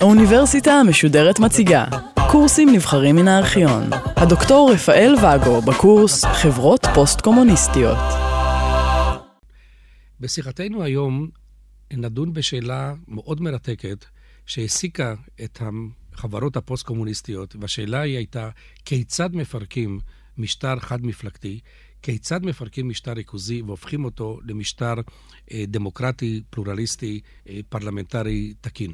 האוניברסיטה המשודרת מציגה קורסים נבחרים מן הארכיון. הדוקטור רפאל ואגו בקורס חברות פוסט-קומוניסטיות. בשיחתנו היום נדון בשאלה מאוד מרתקת שהעסיקה את החברות הפוסט-קומוניסטיות, והשאלה היא הייתה כיצד מפרקים משטר חד-מפלגתי, כיצד מפרקים משטר ריכוזי והופכים אותו למשטר אה, דמוקרטי, פלורליסטי, אה, פרלמנטרי תקין.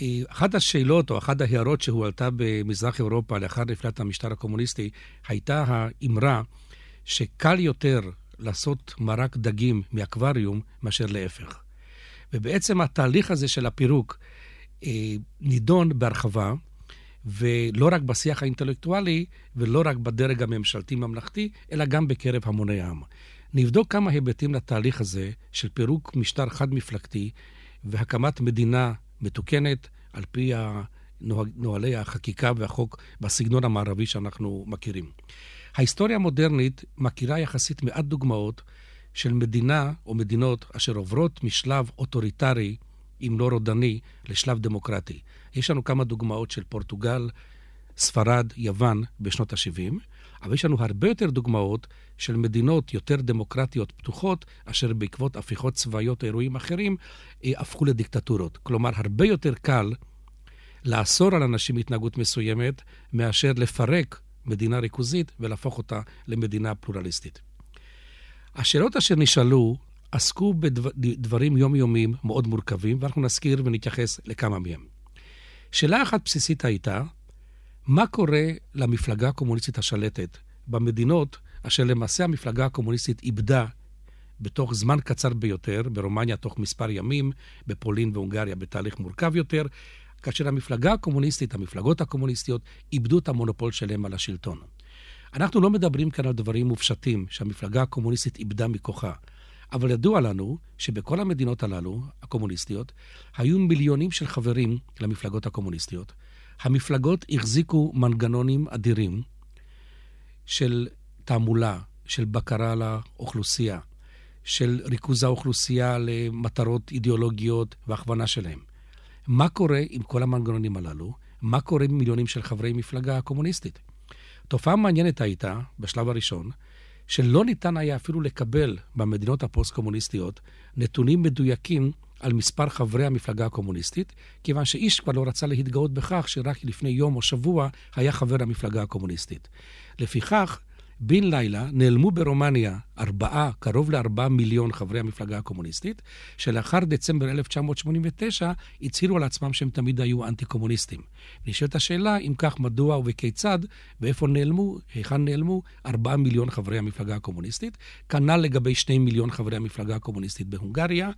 אה, אחת השאלות או אחת ההערות שהועלתה במזרח אירופה לאחר נפילת המשטר הקומוניסטי הייתה האמרה שקל יותר לעשות מרק דגים מאקווריום מאשר להפך. ובעצם התהליך הזה של הפירוק נידון בהרחבה, ולא רק בשיח האינטלקטואלי, ולא רק בדרג הממשלתי-ממלכתי, אלא גם בקרב המוני העם. נבדוק כמה היבטים לתהליך הזה של פירוק משטר חד-מפלגתי והקמת מדינה מתוקנת על פי נוהלי החקיקה והחוק בסגנון המערבי שאנחנו מכירים. ההיסטוריה המודרנית מכירה יחסית מעט דוגמאות של מדינה או מדינות אשר עוברות משלב אוטוריטרי, אם לא רודני, לשלב דמוקרטי. יש לנו כמה דוגמאות של פורטוגל, ספרד, יוון בשנות ה-70, אבל יש לנו הרבה יותר דוגמאות של מדינות יותר דמוקרטיות פתוחות, אשר בעקבות הפיכות צבאיות או אירועים אחרים, אה, הפכו לדיקטטורות. כלומר, הרבה יותר קל לאסור על אנשים התנהגות מסוימת, מאשר לפרק מדינה ריכוזית ולהפוך אותה למדינה פלורליסטית. השאלות אשר נשאלו עסקו בדברים יומיומיים מאוד מורכבים, ואנחנו נזכיר ונתייחס לכמה מהם. שאלה אחת בסיסית הייתה, מה קורה למפלגה הקומוניסטית השלטת במדינות אשר למעשה המפלגה הקומוניסטית איבדה בתוך זמן קצר ביותר, ברומניה תוך מספר ימים, בפולין והונגריה בתהליך מורכב יותר, כאשר המפלגה הקומוניסטית, המפלגות הקומוניסטיות, איבדו את המונופול שלהם על השלטון. אנחנו לא מדברים כאן על דברים מופשטים שהמפלגה הקומוניסטית איבדה מכוחה, אבל ידוע לנו שבכל המדינות הללו, הקומוניסטיות, היו מיליונים של חברים למפלגות הקומוניסטיות. המפלגות החזיקו מנגנונים אדירים של תעמולה, של בקרה על האוכלוסייה, של ריכוז האוכלוסייה למטרות אידיאולוגיות והכוונה שלהם. מה קורה עם כל המנגנונים הללו? מה קורה עם מיליונים של חברי מפלגה קומוניסטית? תופעה מעניינת הייתה, בשלב הראשון, שלא ניתן היה אפילו לקבל במדינות הפוסט-קומוניסטיות נתונים מדויקים על מספר חברי המפלגה הקומוניסטית, כיוון שאיש כבר לא רצה להתגאות בכך שרק לפני יום או שבוע היה חבר המפלגה הקומוניסטית. לפיכך, בן לילה נעלמו ברומניה ארבעה, קרוב לארבעה מיליון חברי המפלגה הקומוניסטית, שלאחר דצמבר 1989 הצהירו על עצמם שהם תמיד היו אנטי-קומוניסטים. נשאלת השאלה, אם כך, מדוע ובכיצד, ואיפה נעלמו, היכן נעלמו ארבעה מיליון חברי המפלגה הקומוניסטית. כנ"ל לגבי שני מיליון חברי המפלגה הקומוניסטית בהונגריה,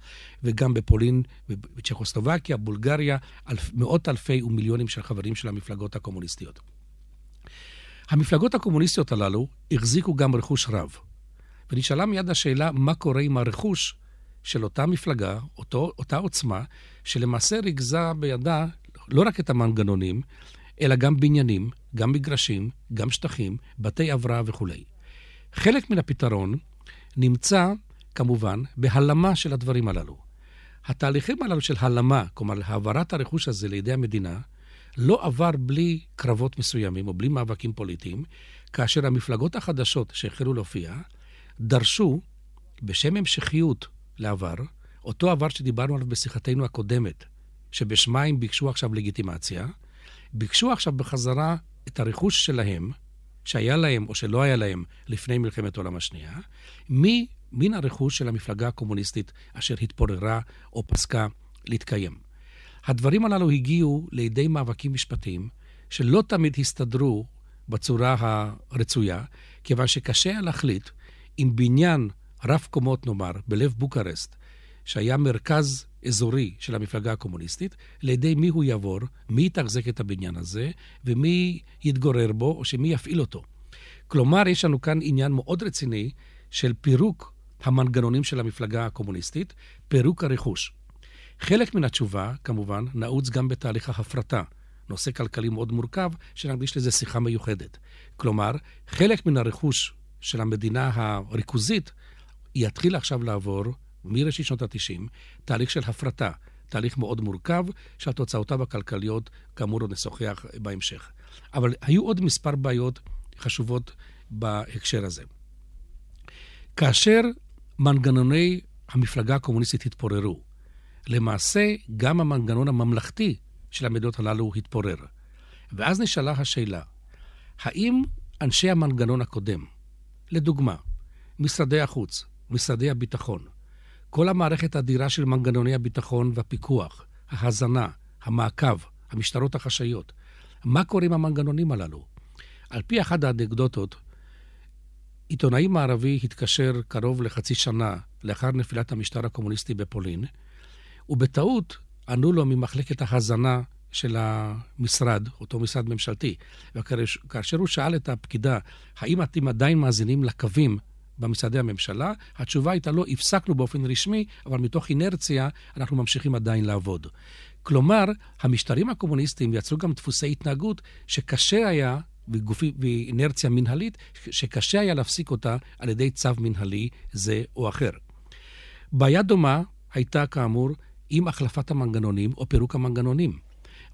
וגם בפולין, בצ'כוסלובקיה, בולגריה, אלף, מאות אלפי ומיליונים של חברים של המפלגות הקומוניסטיות. המפלגות הקומוניסטיות הללו החזיקו גם רכוש רב. ונשאלה מיד השאלה, מה קורה עם הרכוש של אותה מפלגה, אותו, אותה עוצמה, שלמעשה ריכזה בידה לא רק את המנגנונים, אלא גם בניינים, גם מגרשים, גם שטחים, בתי הבראה וכולי. חלק מן הפתרון נמצא, כמובן, בהלמה של הדברים הללו. התהליכים הללו של הלמה, כלומר העברת הרכוש הזה לידי המדינה, לא עבר בלי קרבות מסוימים או בלי מאבקים פוליטיים, כאשר המפלגות החדשות שהחלו להופיע דרשו, בשם המשכיות לעבר, אותו עבר שדיברנו עליו בשיחתנו הקודמת, שבשמה הם ביקשו עכשיו לגיטימציה, ביקשו עכשיו בחזרה את הרכוש שלהם, שהיה להם או שלא היה להם לפני מלחמת העולם השנייה, מן הרכוש של המפלגה הקומוניסטית אשר התפוררה או פסקה להתקיים. הדברים הללו הגיעו לידי מאבקים משפטיים, שלא תמיד הסתדרו בצורה הרצויה, כיוון שקשה היה להחליט אם בניין רב קומות, נאמר, בלב בוקרשט, שהיה מרכז אזורי של המפלגה הקומוניסטית, לידי מי הוא יעבור, מי יתחזק את הבניין הזה, ומי יתגורר בו, או שמי יפעיל אותו. כלומר, יש לנו כאן עניין מאוד רציני של פירוק המנגנונים של המפלגה הקומוניסטית, פירוק הרכוש. חלק מן התשובה, כמובן, נעוץ גם בתהליך ההפרטה. נושא כלכלי מאוד מורכב, שנקדיש לזה שיחה מיוחדת. כלומר, חלק מן הרכוש של המדינה הריכוזית יתחיל עכשיו לעבור, מראשית שנות ה-90, תהליך של הפרטה. תהליך מאוד מורכב, שהתוצאותיו הכלכליות, כאמור, עוד נשוחח בהמשך. אבל היו עוד מספר בעיות חשובות בהקשר הזה. כאשר מנגנוני המפלגה הקומוניסטית התפוררו, למעשה גם המנגנון הממלכתי של המדינות הללו התפורר. ואז נשאלה השאלה, האם אנשי המנגנון הקודם, לדוגמה, משרדי החוץ, משרדי הביטחון, כל המערכת האדירה של מנגנוני הביטחון והפיקוח, ההזנה, המעקב, המשטרות החשאיות, מה קורה עם המנגנונים הללו? על פי אחת האנקדוטות, עיתונאי מערבי התקשר קרוב לחצי שנה לאחר נפילת המשטר הקומוניסטי בפולין, ובטעות ענו לו ממחלקת ההזנה של המשרד, אותו משרד ממשלתי. וכאשר הוא שאל את הפקידה, האם אתם עדיין מאזינים לקווים במשרדי הממשלה? התשובה הייתה לא, הפסקנו באופן רשמי, אבל מתוך אינרציה אנחנו ממשיכים עדיין לעבוד. כלומר, המשטרים הקומוניסטיים יצרו גם דפוסי התנהגות שקשה היה, ואינרציה מנהלית, שקשה היה להפסיק אותה על ידי צו מנהלי זה או אחר. בעיה דומה הייתה, כאמור, עם החלפת המנגנונים או פירוק המנגנונים.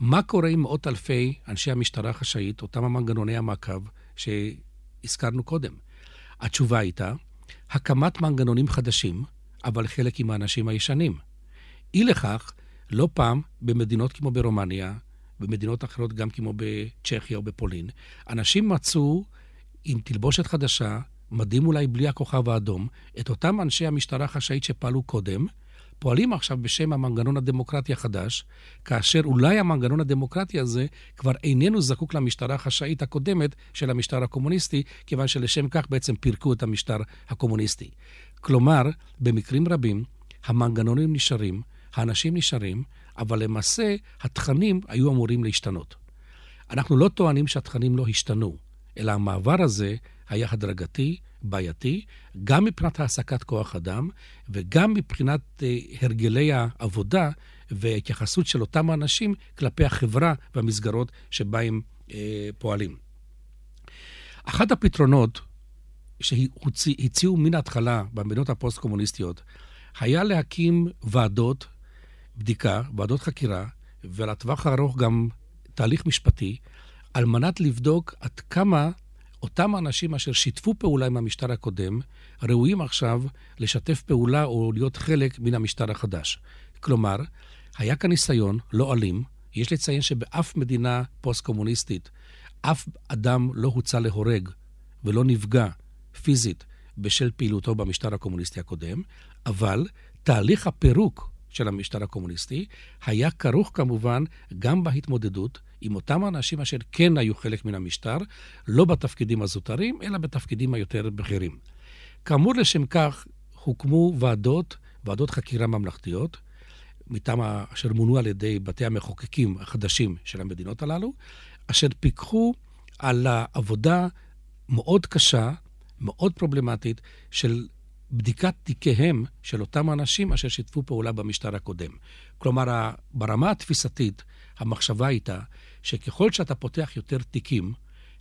מה קורה עם מאות אלפי אנשי המשטרה החשאית, אותם המנגנוני המעקב שהזכרנו קודם? התשובה הייתה, הקמת מנגנונים חדשים, אבל חלק עם האנשים הישנים. אי לכך, לא פעם במדינות כמו ברומניה, במדינות אחרות גם כמו בצ'כיה או בפולין, אנשים מצאו עם תלבושת חדשה, מדים אולי בלי הכוכב האדום, את אותם אנשי המשטרה החשאית שפעלו קודם, פועלים עכשיו בשם המנגנון הדמוקרטי החדש, כאשר אולי המנגנון הדמוקרטי הזה כבר איננו זקוק למשטרה החשאית הקודמת של המשטר הקומוניסטי, כיוון שלשם כך בעצם פירקו את המשטר הקומוניסטי. כלומר, במקרים רבים, המנגנונים נשארים, האנשים נשארים, אבל למעשה התכנים היו אמורים להשתנות. אנחנו לא טוענים שהתכנים לא השתנו, אלא המעבר הזה היה הדרגתי, בעייתי, גם מבחינת העסקת כוח אדם וגם מבחינת אה, הרגלי העבודה וההתייחסות של אותם האנשים כלפי החברה והמסגרות שבה הם אה, פועלים. אחד הפתרונות שהציעו מן ההתחלה במדינות הפוסט-קומוניסטיות היה להקים ועדות בדיקה, ועדות חקירה, ולטווח הארוך גם תהליך משפטי, על מנת לבדוק עד כמה אותם אנשים אשר שיתפו פעולה עם המשטר הקודם, ראויים עכשיו לשתף פעולה או להיות חלק מן המשטר החדש. כלומר, היה כאן ניסיון לא אלים, יש לציין שבאף מדינה פוסט-קומוניסטית אף אדם לא הוצא להורג ולא נפגע פיזית בשל פעילותו במשטר הקומוניסטי הקודם, אבל תהליך הפירוק של המשטר הקומוניסטי היה כרוך כמובן גם בהתמודדות עם אותם האנשים אשר כן היו חלק מן המשטר, לא בתפקידים הזוטרים, אלא בתפקידים היותר בכירים. כאמור, לשם כך הוקמו ועדות, ועדות חקירה ממלכתיות, מטעם אשר מונו על ידי בתי המחוקקים החדשים של המדינות הללו, אשר פיקחו על העבודה מאוד קשה, מאוד פרובלמטית, של בדיקת תיקיהם של אותם אנשים אשר שיתפו פעולה במשטר הקודם. כלומר, ברמה התפיסתית, המחשבה הייתה שככל שאתה פותח יותר תיקים,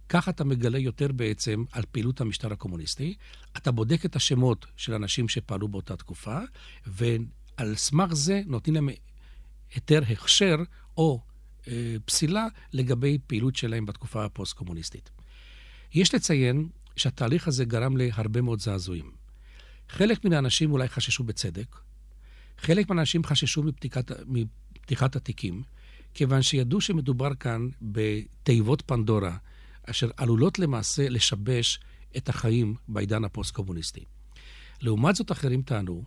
כך אתה מגלה יותר בעצם על פעילות המשטר הקומוניסטי. אתה בודק את השמות של אנשים שפעלו באותה תקופה, ועל סמך זה נותנים להם היתר הכשר או אה, פסילה לגבי פעילות שלהם בתקופה הפוסט-קומוניסטית. יש לציין שהתהליך הזה גרם להרבה מאוד זעזועים. חלק מן האנשים אולי חששו בצדק, חלק מהאנשים חששו מפתיחת, מפתיחת התיקים, כיוון שידעו שמדובר כאן בתיבות פנדורה, אשר עלולות למעשה לשבש את החיים בעידן הפוסט-קומוניסטי. לעומת זאת, אחרים טענו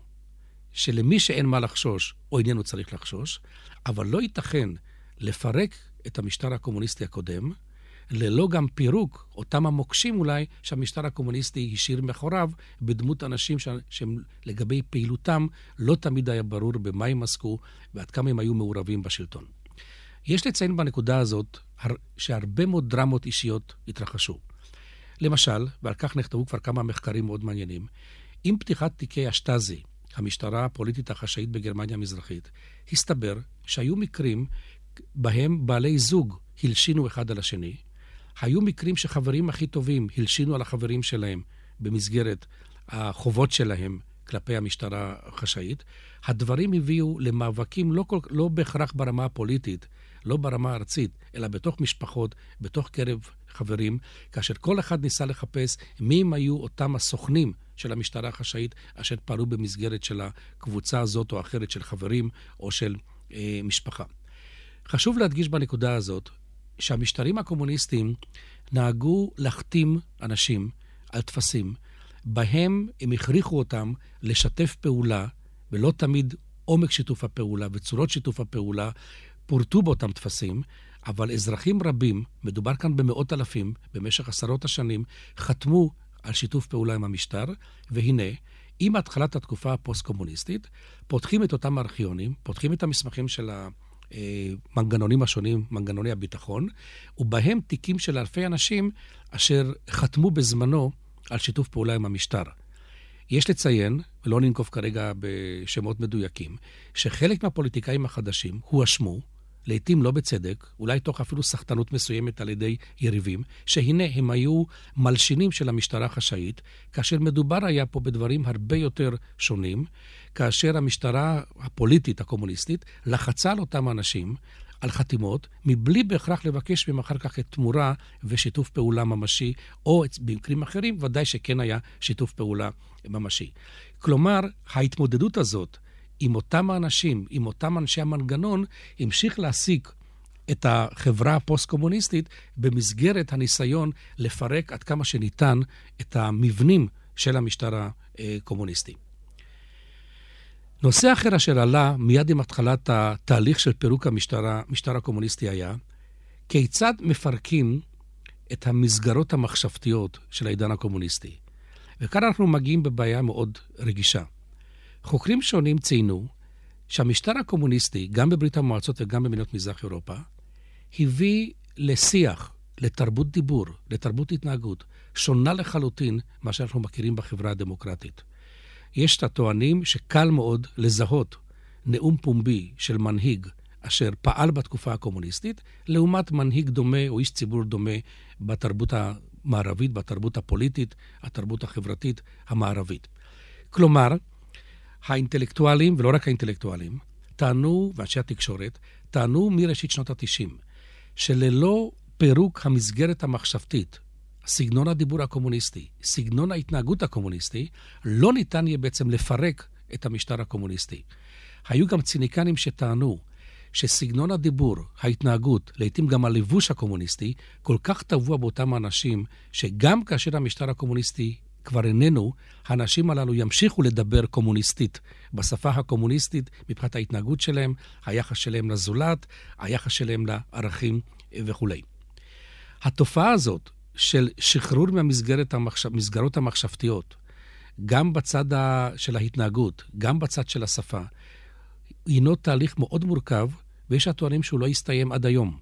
שלמי שאין מה לחשוש, או איננו צריך לחשוש, אבל לא ייתכן לפרק את המשטר הקומוניסטי הקודם, ללא גם פירוק אותם המוקשים אולי שהמשטר הקומוניסטי השאיר מאחוריו בדמות אנשים ש... שהם לגבי פעילותם לא תמיד היה ברור במה הם עסקו ועד כמה הם היו מעורבים בשלטון. יש לציין בנקודה הזאת שהרבה מאוד דרמות אישיות התרחשו. למשל, ועל כך נכתבו כבר כמה מחקרים מאוד מעניינים, עם פתיחת תיקי השטאזי, המשטרה הפוליטית החשאית בגרמניה המזרחית, הסתבר שהיו מקרים בהם בעלי זוג הלשינו אחד על השני, היו מקרים שחברים הכי טובים הלשינו על החברים שלהם במסגרת החובות שלהם כלפי המשטרה החשאית. הדברים הביאו למאבקים לא, כל, לא בהכרח ברמה הפוליטית, לא ברמה הארצית, אלא בתוך משפחות, בתוך קרב חברים, כאשר כל אחד ניסה לחפש מי הם היו אותם הסוכנים של המשטרה החשאית אשר פעלו במסגרת של הקבוצה הזאת או אחרת של חברים או של אה, משפחה. חשוב להדגיש בנקודה הזאת שהמשטרים הקומוניסטיים נהגו להחתים אנשים על טפסים, בהם הם הכריחו אותם לשתף פעולה, ולא תמיד עומק שיתוף הפעולה וצורות שיתוף הפעולה פורטו באותם טפסים, אבל אזרחים רבים, מדובר כאן במאות אלפים, במשך עשרות השנים, חתמו על שיתוף פעולה עם המשטר, והנה, עם התחלת התקופה הפוסט-קומוניסטית, פותחים את אותם ארכיונים, פותחים את המסמכים של המנגנונים השונים, מנגנוני הביטחון, ובהם תיקים של אלפי אנשים אשר חתמו בזמנו על שיתוף פעולה עם המשטר. יש לציין, ולא ננקוב כרגע בשמות מדויקים, שחלק מהפוליטיקאים החדשים הואשמו, לעתים לא בצדק, אולי תוך אפילו סחטנות מסוימת על ידי יריבים, שהנה הם היו מלשינים של המשטרה החשאית, כאשר מדובר היה פה בדברים הרבה יותר שונים, כאשר המשטרה הפוליטית הקומוניסטית לחצה על אותם אנשים על חתימות, מבלי בהכרח לבקש מהם אחר כך את תמורה ושיתוף פעולה ממשי, או במקרים אחרים ודאי שכן היה שיתוף פעולה ממשי. כלומר, ההתמודדות הזאת עם אותם האנשים, עם אותם אנשי המנגנון, המשיך להעסיק את החברה הפוסט-קומוניסטית במסגרת הניסיון לפרק עד כמה שניתן את המבנים של המשטר הקומוניסטי. נושא אחר אשר עלה מיד עם התחלת התהליך של פירוק המשטר, המשטר הקומוניסטי היה, כיצד מפרקים את המסגרות המחשבתיות של העידן הקומוניסטי. וכאן אנחנו מגיעים בבעיה מאוד רגישה. חוקרים שונים ציינו שהמשטר הקומוניסטי, גם בברית המועצות וגם במדינות מזרח אירופה, הביא לשיח, לתרבות דיבור, לתרבות התנהגות, שונה לחלוטין ממה שאנחנו מכירים בחברה הדמוקרטית. יש את הטוענים שקל מאוד לזהות נאום פומבי של מנהיג אשר פעל בתקופה הקומוניסטית, לעומת מנהיג דומה או איש ציבור דומה בתרבות המערבית, בתרבות הפוליטית, התרבות החברתית המערבית. כלומר, האינטלקטואלים, ולא רק האינטלקטואלים, טענו, ואנשי התקשורת, טענו מראשית שנות ה-90, שללא פירוק המסגרת המחשבתית, סגנון הדיבור הקומוניסטי, סגנון ההתנהגות הקומוניסטי, לא ניתן יהיה בעצם לפרק את המשטר הקומוניסטי. היו גם ציניקנים שטענו שסגנון הדיבור, ההתנהגות, לעתים גם הלבוש הקומוניסטי, כל כך טבוע באותם אנשים, שגם כאשר המשטר הקומוניסטי כבר איננו, האנשים הללו ימשיכו לדבר קומוניסטית, בשפה הקומוניסטית, מבחינת ההתנהגות שלהם, היחס שלהם לזולת, היחס שלהם לערכים וכולי. התופעה הזאת של שחרור מהמסגרות המחשב, המחשבתיות, גם בצד ה, של ההתנהגות, גם בצד של השפה, הינו תהליך מאוד מורכב, ויש הטוענים שהוא לא יסתיים עד היום.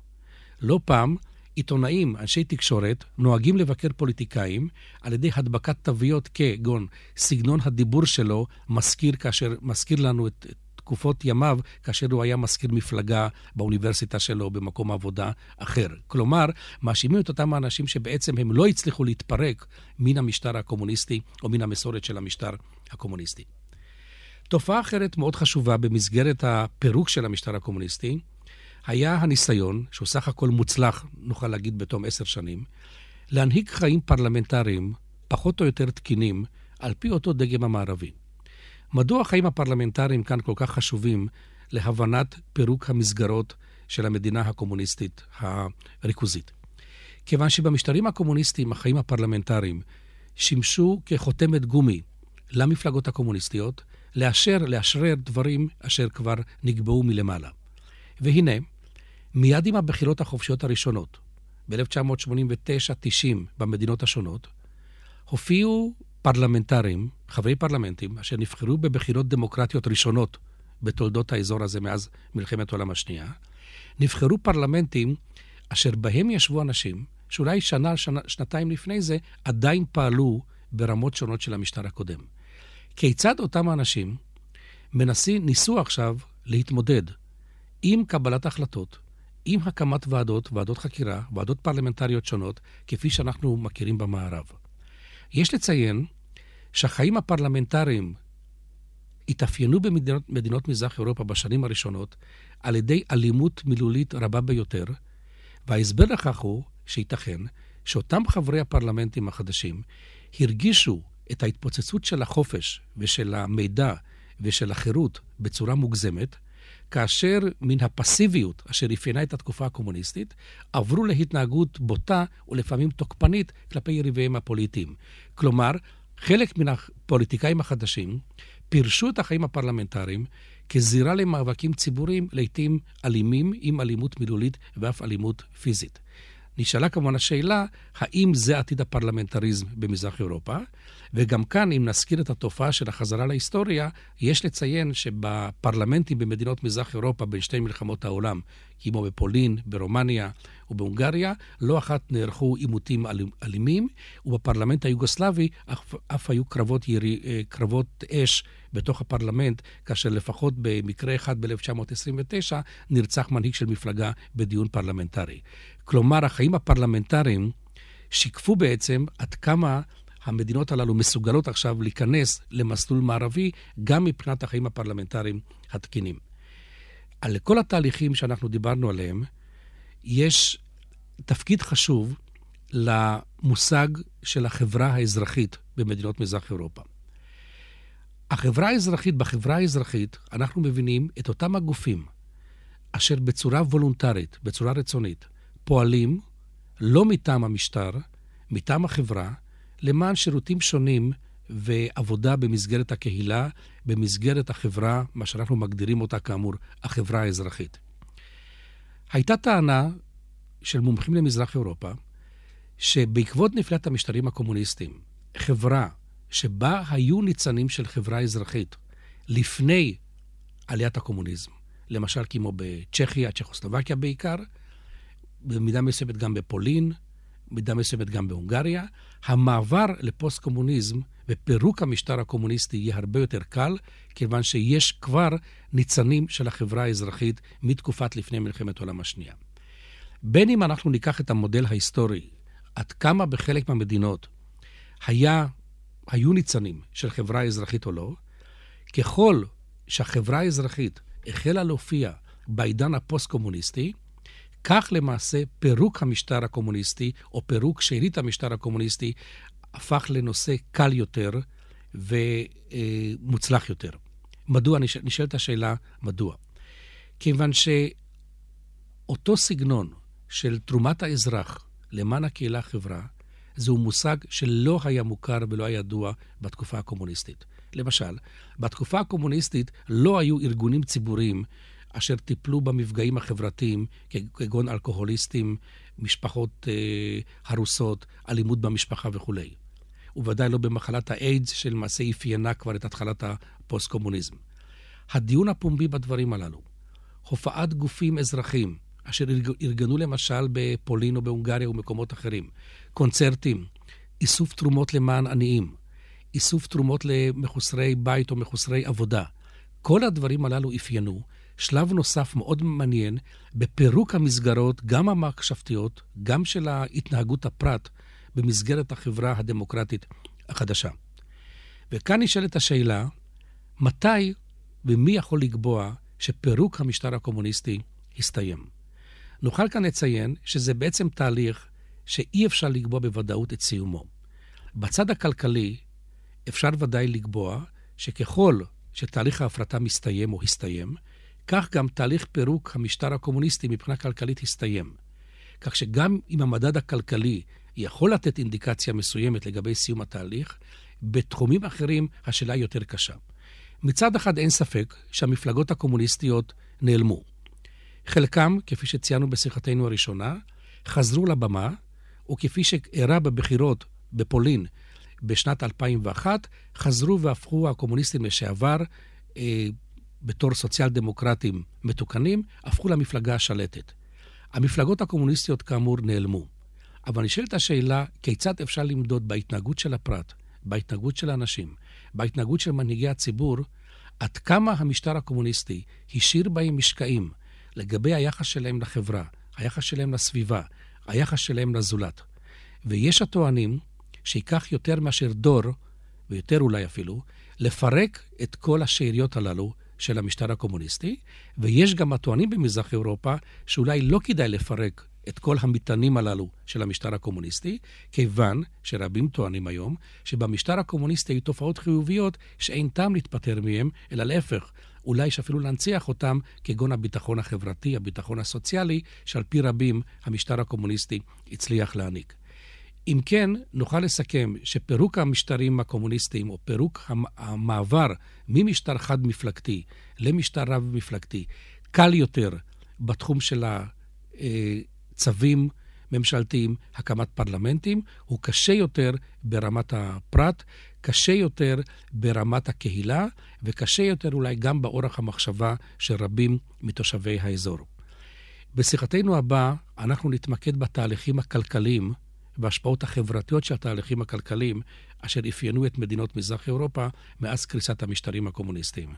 לא פעם עיתונאים, אנשי תקשורת, נוהגים לבקר פוליטיקאים על ידי הדבקת תוויות כגון סגנון הדיבור שלו מזכיר, כאשר, מזכיר לנו את, תקופות ימיו, כאשר הוא היה מזכיר מפלגה באוניברסיטה שלו, במקום עבודה אחר. כלומר, מאשימים את אותם האנשים שבעצם הם לא הצליחו להתפרק מן המשטר הקומוניסטי או מן המסורת של המשטר הקומוניסטי. תופעה אחרת מאוד חשובה במסגרת הפירוק של המשטר הקומוניסטי, היה הניסיון, שהוא סך הכל מוצלח, נוכל להגיד בתום עשר שנים, להנהיג חיים פרלמנטריים פחות או יותר תקינים על פי אותו דגם המערבי. מדוע החיים הפרלמנטריים כאן כל כך חשובים להבנת פירוק המסגרות של המדינה הקומוניסטית הריכוזית? כיוון שבמשטרים הקומוניסטיים החיים הפרלמנטריים שימשו כחותמת גומי למפלגות הקומוניסטיות לאשר, לאשרר דברים אשר כבר נקבעו מלמעלה. והנה, מיד עם הבחירות החופשיות הראשונות, ב-1989-90 במדינות השונות, הופיעו פרלמנטרים, חברי פרלמנטים, אשר נבחרו בבחירות דמוקרטיות ראשונות בתולדות האזור הזה מאז מלחמת העולם השנייה, נבחרו פרלמנטים אשר בהם ישבו אנשים שאולי שנה, שנה, שנתיים לפני זה עדיין פעלו ברמות שונות של המשטר הקודם. כיצד אותם האנשים מנסים, ניסו עכשיו להתמודד עם קבלת החלטות, עם הקמת ועדות, ועדות חקירה, ועדות פרלמנטריות שונות, כפי שאנחנו מכירים במערב. יש לציין שהחיים הפרלמנטריים התאפיינו במדינות מזרח אירופה בשנים הראשונות על ידי אלימות מילולית רבה ביותר, וההסבר לכך הוא שייתכן שאותם חברי הפרלמנטים החדשים הרגישו את ההתפוצצות של החופש ושל המידע ושל החירות בצורה מוגזמת, כאשר מן הפסיביות אשר אפיינה את התקופה הקומוניסטית, עברו להתנהגות בוטה ולפעמים תוקפנית כלפי יריביהם הפוליטיים. כלומר, חלק מן הפוליטיקאים החדשים פירשו את החיים הפרלמנטריים כזירה למאבקים ציבוריים, לעתים אלימים, עם אלימות מילולית ואף אלימות פיזית. נשאלה כמובן השאלה, האם זה עתיד הפרלמנטריזם במזרח אירופה? וגם כאן, אם נזכיר את התופעה של החזרה להיסטוריה, יש לציין שבפרלמנטים במדינות מזרח אירופה בין שתי מלחמות העולם, כמו בפולין, ברומניה ובהונגריה, לא אחת נערכו עימותים אלימים, ובפרלמנט היוגוסלבי אף, אף היו קרבות, ירי, אה, קרבות אש בתוך הפרלמנט, כאשר לפחות במקרה אחד ב-1929 נרצח מנהיג של מפלגה בדיון פרלמנטרי. כלומר, החיים הפרלמנטריים שיקפו בעצם עד כמה המדינות הללו מסוגלות עכשיו להיכנס למסלול מערבי, גם מבחינת החיים הפרלמנטריים התקינים. על כל התהליכים שאנחנו דיברנו עליהם, יש תפקיד חשוב למושג של החברה האזרחית במדינות מזרח אירופה. החברה האזרחית, בחברה האזרחית, אנחנו מבינים את אותם הגופים אשר בצורה וולונטרית, בצורה רצונית, פועלים לא מטעם המשטר, מטעם החברה, למען שירותים שונים ועבודה במסגרת הקהילה, במסגרת החברה, מה שאנחנו מגדירים אותה כאמור, החברה האזרחית. הייתה טענה של מומחים למזרח אירופה, שבעקבות נפילת המשטרים הקומוניסטיים, חברה שבה היו ניצנים של חברה אזרחית לפני עליית הקומוניזם, למשל כמו בצ'כיה, צ'כוסלובקיה בעיקר, במידה מסוימת גם בפולין, במידה מסוימת גם בהונגריה, המעבר לפוסט-קומוניזם ופירוק המשטר הקומוניסטי יהיה הרבה יותר קל, כיוון שיש כבר ניצנים של החברה האזרחית מתקופת לפני מלחמת העולם השנייה. בין אם אנחנו ניקח את המודל ההיסטורי, עד כמה בחלק מהמדינות היה, היו ניצנים של חברה אזרחית או לא, ככל שהחברה האזרחית החלה להופיע בעידן הפוסט-קומוניסטי, כך למעשה פירוק המשטר הקומוניסטי, או פירוק שארית המשטר הקומוניסטי, הפך לנושא קל יותר ומוצלח יותר. מדוע? נשאלת השאלה, מדוע? כיוון שאותו סגנון של תרומת האזרח למען הקהילה החברה, זהו מושג שלא היה מוכר ולא היה ידוע בתקופה הקומוניסטית. למשל, בתקופה הקומוניסטית לא היו ארגונים ציבוריים אשר טיפלו במפגעים החברתיים, כגון אלכוהוליסטים, משפחות אה, הרוסות, אלימות במשפחה וכולי. ובוודאי לא במחלת האיידס, שלמעשה אפיינה כבר את התחלת הפוסט-קומוניזם. הדיון הפומבי בדברים הללו, הופעת גופים אזרחיים, אשר ארגנו למשל בפולין או בהונגריה ומקומות אחרים, קונצרטים, איסוף תרומות למען עניים, איסוף תרומות למחוסרי בית או מחוסרי עבודה. כל הדברים הללו אפיינו שלב נוסף מאוד מעניין בפירוק המסגרות, גם המחשבתיות, גם של התנהגות הפרט, במסגרת החברה הדמוקרטית החדשה. וכאן נשאלת השאלה, מתי ומי יכול לקבוע שפירוק המשטר הקומוניסטי הסתיים? נוכל כאן לציין שזה בעצם תהליך שאי אפשר לקבוע בוודאות את סיומו. בצד הכלכלי אפשר ודאי לקבוע שככל שתהליך ההפרטה מסתיים או הסתיים, כך גם תהליך פירוק המשטר הקומוניסטי מבחינה כלכלית הסתיים. כך שגם אם המדד הכלכלי יכול לתת אינדיקציה מסוימת לגבי סיום התהליך, בתחומים אחרים השאלה היא יותר קשה. מצד אחד אין ספק שהמפלגות הקומוניסטיות נעלמו. חלקם, כפי שציינו בשיחתנו הראשונה, חזרו לבמה, וכפי שאירע בבחירות בפולין בשנת 2001, חזרו והפכו הקומוניסטים לשעבר אה, בתור סוציאל דמוקרטים מתוקנים, הפכו למפלגה השלטת. המפלגות הקומוניסטיות כאמור נעלמו. אבל נשאלת השאלה, כיצד אפשר למדוד בהתנהגות של הפרט, בהתנהגות של האנשים, בהתנהגות של מנהיגי הציבור, עד כמה המשטר הקומוניסטי השאיר בהם משקעים לגבי היחס שלהם לחברה, היחס שלהם לסביבה, היחס שלהם לזולת. ויש הטוענים שייקח יותר מאשר דור ויותר אולי אפילו, לפרק את כל השאריות הללו של המשטר הקומוניסטי, ויש גם הטוענים במזרח אירופה שאולי לא כדאי לפרק את כל המטענים הללו של המשטר הקומוניסטי, כיוון שרבים טוענים היום שבמשטר הקומוניסטי היו תופעות חיוביות שאין טעם להתפטר מהם, אלא להפך, אולי יש אפילו להנציח אותם, כגון הביטחון החברתי, הביטחון הסוציאלי, שעל פי רבים המשטר הקומוניסטי הצליח להעניק. אם כן, נוכל לסכם שפירוק המשטרים הקומוניסטיים, או פירוק המעבר ממשטר חד-מפלגתי למשטר רב-מפלגתי, קל יותר בתחום של הצווים ממשלתיים, הקמת פרלמנטים, הוא קשה יותר ברמת הפרט, קשה יותר ברמת הקהילה, וקשה יותר אולי גם באורח המחשבה של רבים מתושבי האזור. בשיחתנו הבאה אנחנו נתמקד בתהליכים הכלכליים וההשפעות החברתיות של התהליכים הכלכליים אשר אפיינו את מדינות מזרח אירופה מאז קריסת המשטרים הקומוניסטיים.